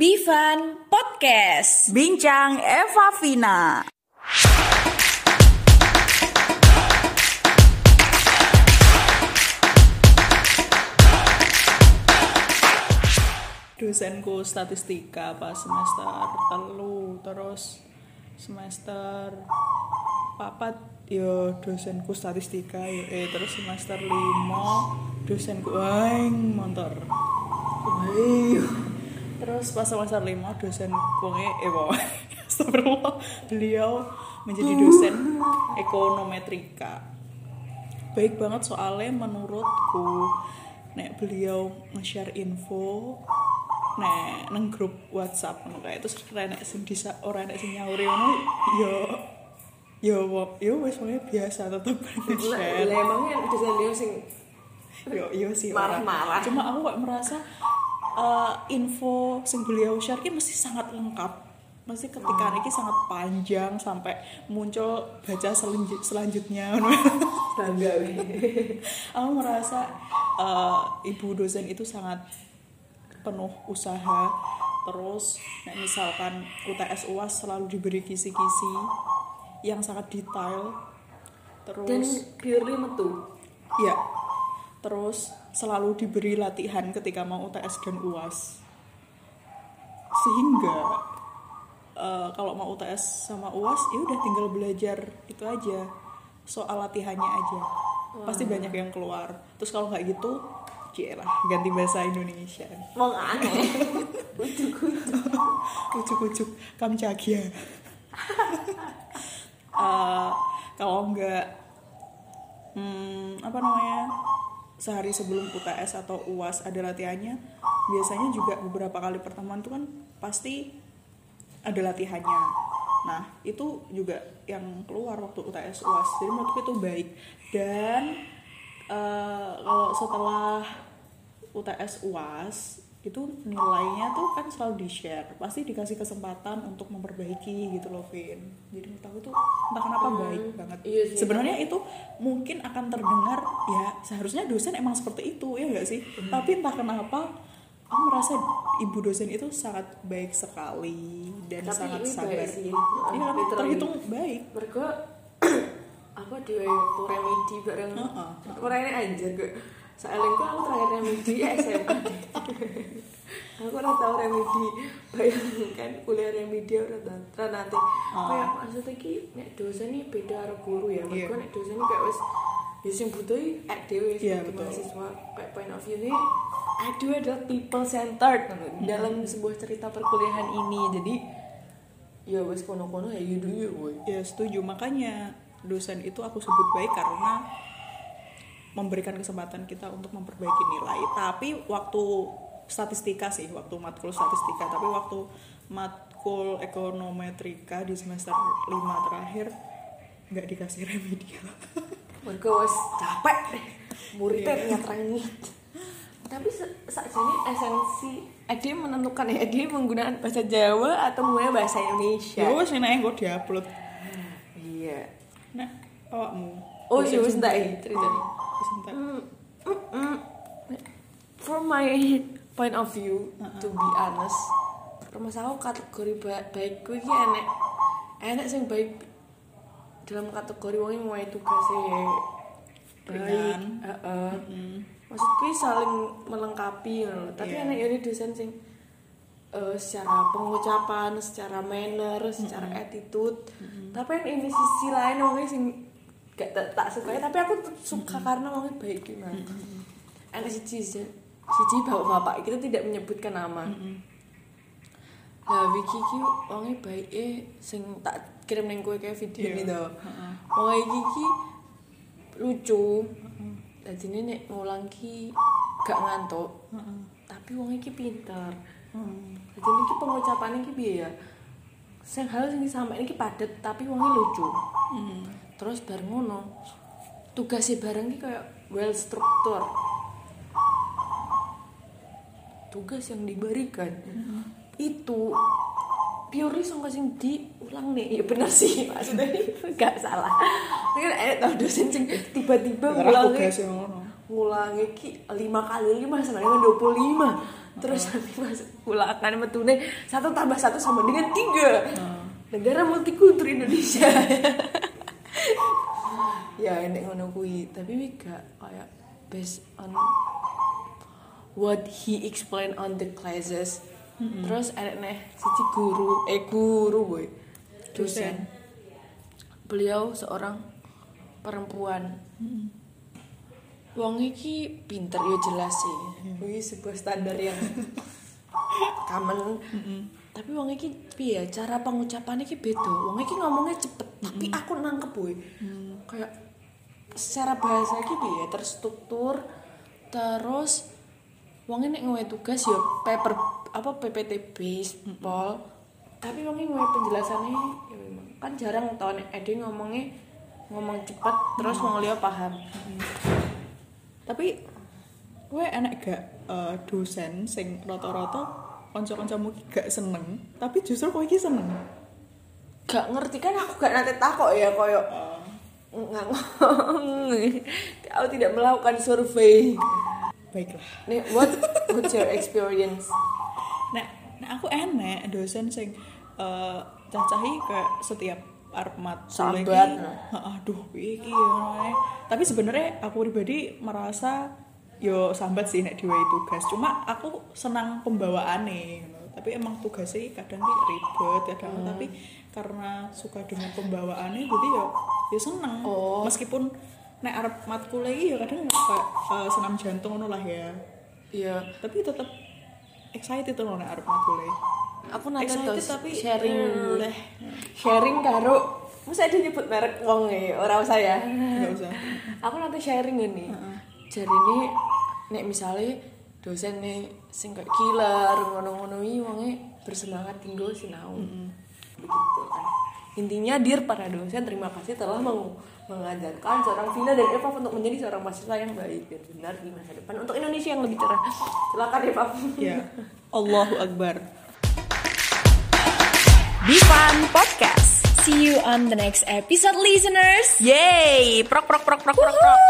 Bivan Podcast. Bincang Eva Vina. dosenku statistika pas semester telu terus semester papat yo dosenku statistika yo eh terus semester lima dosenku aing motor Wih. Terus pas semester lima dosen wonge eh wow astagfirullah beliau menjadi dosen ekonometrika baik banget soalnya menurutku nek beliau nge-share info nek neng grup WhatsApp ngono kae terus nek sing disa ora nek sing nyauri ngono yo yo yo wis wae biasa tetep share Lah emangnya dosen dia sing yo yo sih. Marah-marah. cuma aku kok merasa eh, info sing beliau share ki mesti sangat lengkap. Mesti ketika ini sangat panjang sampai muncul baca selanjut selanjutnya. Bangga aku merasa eh, ibu dosen itu sangat penuh usaha. Terus nek misalkan UTS UAS selalu diberi kisi-kisi yang sangat detail. Terus Dan purely metu. ya terus selalu diberi latihan ketika mau UTS dan UAS sehingga eh, kalau mau UTS sama UAS ya udah tinggal belajar itu aja soal latihannya aja. Pasti banyak yang keluar. Terus kalau nggak gitu lah ganti bahasa Indonesia. Mau aneh. ucuk-ucuk kamcagia Eh, kalau enggak hmm, apa namanya sehari sebelum UTS atau UAS ada latihannya biasanya juga beberapa kali pertemuan tuh kan pasti ada latihannya. Nah itu juga yang keluar waktu UTS UAS jadi menurutku itu baik. Dan eh, kalau setelah UTS UAS itu nilainya tuh kan selalu di share pasti dikasih kesempatan untuk memperbaiki gitu loh Vin. Jadi menurut aku tuh kenapa baik banget. Iya sih. sebenarnya itu mungkin akan terdengar ya seharusnya dosen emang seperti itu ya enggak sih? Tapi entah kenapa aku merasa ibu dosen itu sangat baik sekali dan Tapi sangat ini sabar. baik sih. Iya terhitung baik. Mereka apa di waktu remedi bareng Heeh. Orangnya anjir gue Soalnya aku terakhir remedi SMA Aku ora tau remedi. Bayangkan kuliah remedi ora tau. Nanti. Kayak maksudnya ki Nek dosen ini beda karo guru ya. Iya. Mereka nek dosen ini kayak wis Ya sing butuh ek sebagai betul. mahasiswa. Kayak point of view ini dhewe adalah people centered Dalam sebuah cerita perkuliahan ini. Jadi Ya wis kono-kono ya you do you boy ya setuju. Makanya dosen itu aku sebut baik karena memberikan kesempatan kita untuk memperbaiki nilai. Tapi waktu statistika sih waktu matkul statistika tapi waktu matkul ekonometrika di semester 5 terakhir nggak dikasih remedial wis capek muridnya Iya. nyatrangin tapi saat ini esensi Ade menentukan ya Ade menggunakan bahasa Jawa atau menggunakan bahasa Indonesia? Ya wes ini gue diupload. Iya. Nah awakmu oh iya enggak ya cerita Entek. Mm, mm, mm. from my point of view to be honest aku kategori ba baik kuwi iki enek enek sing baik dalam kategori wong yang mulai tugasnya baik Ringan. heeh Hmm. maksudku saling melengkapi lho. tapi Iya. enek ini dosen sing eh, secara pengucapan, secara manner, secara attitude. Tapi yang ini sisi lain wongnya sing gak tak, tak suka tapi aku suka karena wongnya baik gimana. Enak siji siji bapak-bapak kita tidak menyebutkan nama. Lah Vicky ki wongnya baik eh sing tak kirim neng kowe kayak video ini. Heeh. Wong iki ki lucu. Dadi nek ngulang ki gak ngantuk. Tapi wong iki pinter. Jadi iki pengucapannya iki piye ya? Sing hal sing disampaikan iki padet tapi wongnya lucu. Terus bareng ngono. Tugasnya bareng iki kayak well struktur. Tugas yang diberikan. Itu purely sangka sing diulang nih. Ya bener sih maksudnya gak salah. Kan ada tau dosen sing tiba-tiba ngulangi ngulangi ki lima kali lima sama dengan dua puluh lima. Terus nanti pas ulangan metune satu tambah satu sama dengan tiga. Negara multikultur Indonesia ya enek ngono kuwi. Tapi wi gak kayak based on what he explain on the classes. Terus enek neh siji guru eh guru boy. Dosen. Beliau seorang perempuan. Wong iki pinter ya jelas sih. Ini sebuah standar yang common. Tapi wong iki piye cara pengucapannya iki beda. Wong iki ngomongnya cepet, tapi aku nangkep boy. Kayak secara bahasa iki piye terstruktur terus wong nek ngewe tugas ya paper apa PPT based pol. Tapi wong iki ngewe penjelasannya ya memang kan jarang tau nek Ede ngomongnya ngomong cepet terus wong liya paham. tapi gue enak gak eh, dosen sing rata-rata kanca-kancamu ki gak seneng tapi justru kowe iki seneng. Gak ngerti kan aku gak nanti takut ya koyo. Nggak aku tidak melakukan survei. Baiklah. Nih what what's your experience? Nek, nek aku enek dosen sing eh cacahi kayak setiap arep mat kuliah Sambat. iki, "Heeh, aduh iki ya ngono ae." Tapi sebenarnya aku pribadi merasa yo sambat sih nek diwai tugas. Cuma aku senang pembawaane ngono. Tapi emang tugasnya kadang ki ribet kadang tapi karena suka dengan pembawaannya jadi yo yo seneng. Oh. Meskipun nek arep matkul iki yo kadang kayak eh, senam jantung ngono lah ya. iya Tapi tetap excited tuh nek arep matkul aku nanti Excited tapi sharing leh. sharing karo masa ada nyebut merek wong e orang usah ya Enggak usah. aku nanti sharing ini jadi ini nek misalnya dosen nih sing kayak killer ngono-ngono iki wonge bersemangat tinggal sinau begitu kan intinya dir para dosen terima kasih telah meng- mengajarkan seorang Vina dan Eva untuk menjadi seorang mahasiswa yang baik dan benar di masa depan untuk Indonesia yang lebih cerah silakan Eva Ya. Allahu Akbar. Divan Podcast. See you on the next episode, listeners. Yeay, prok prok prok prok prok prok.